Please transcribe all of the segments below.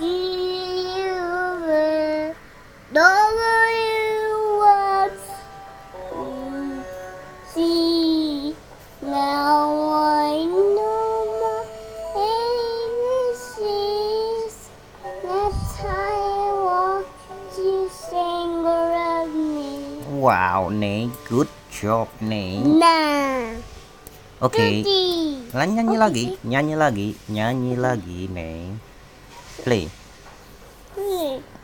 silver. W X C. Now I know my ABCs. That's how I walk you sing around me. Wow, Nek, good job, Nek. Nah, Oke. Lan nyanyi Oke lagi, sih. nyanyi lagi, nyanyi lagi, Nek. Play.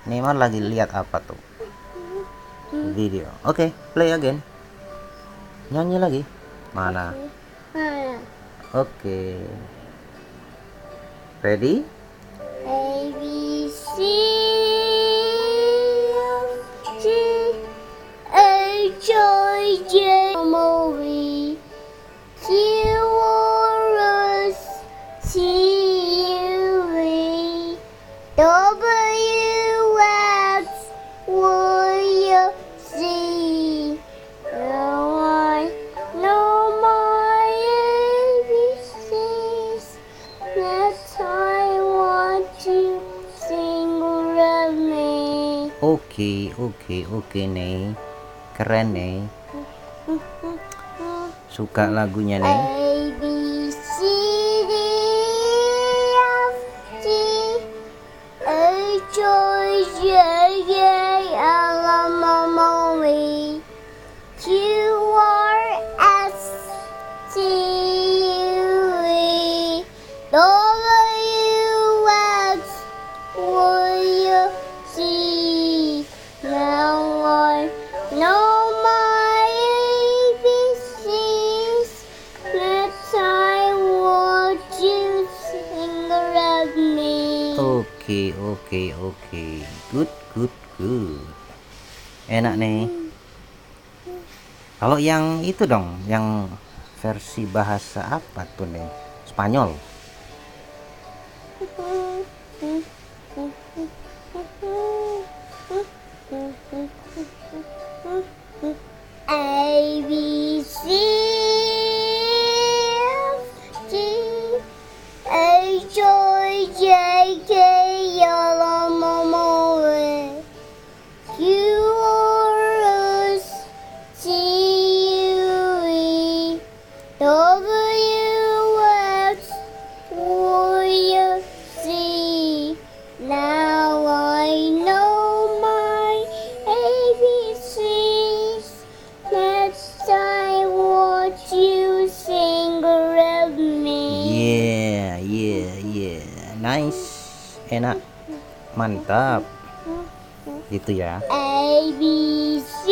Neymar lagi lihat apa tuh? Video. Oke, play again. Nyanyi lagi. Mana? Oke. Ready? A Oke, oke, oke, Nek. Keren, Nek. Suka lagunya, Nek? A B C D F G H I J K Oke, oke, oke. Good, good, good. Enak nih. Kalau yang itu dong, yang versi bahasa apa tuh nih? Spanyol. A Nice. Enak. Mantap. Gitu ya. A B C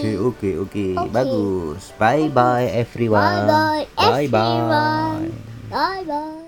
okay okay. Oke. Bagus. Bye bye everyone. Bye bye Bye bye. Bye bye.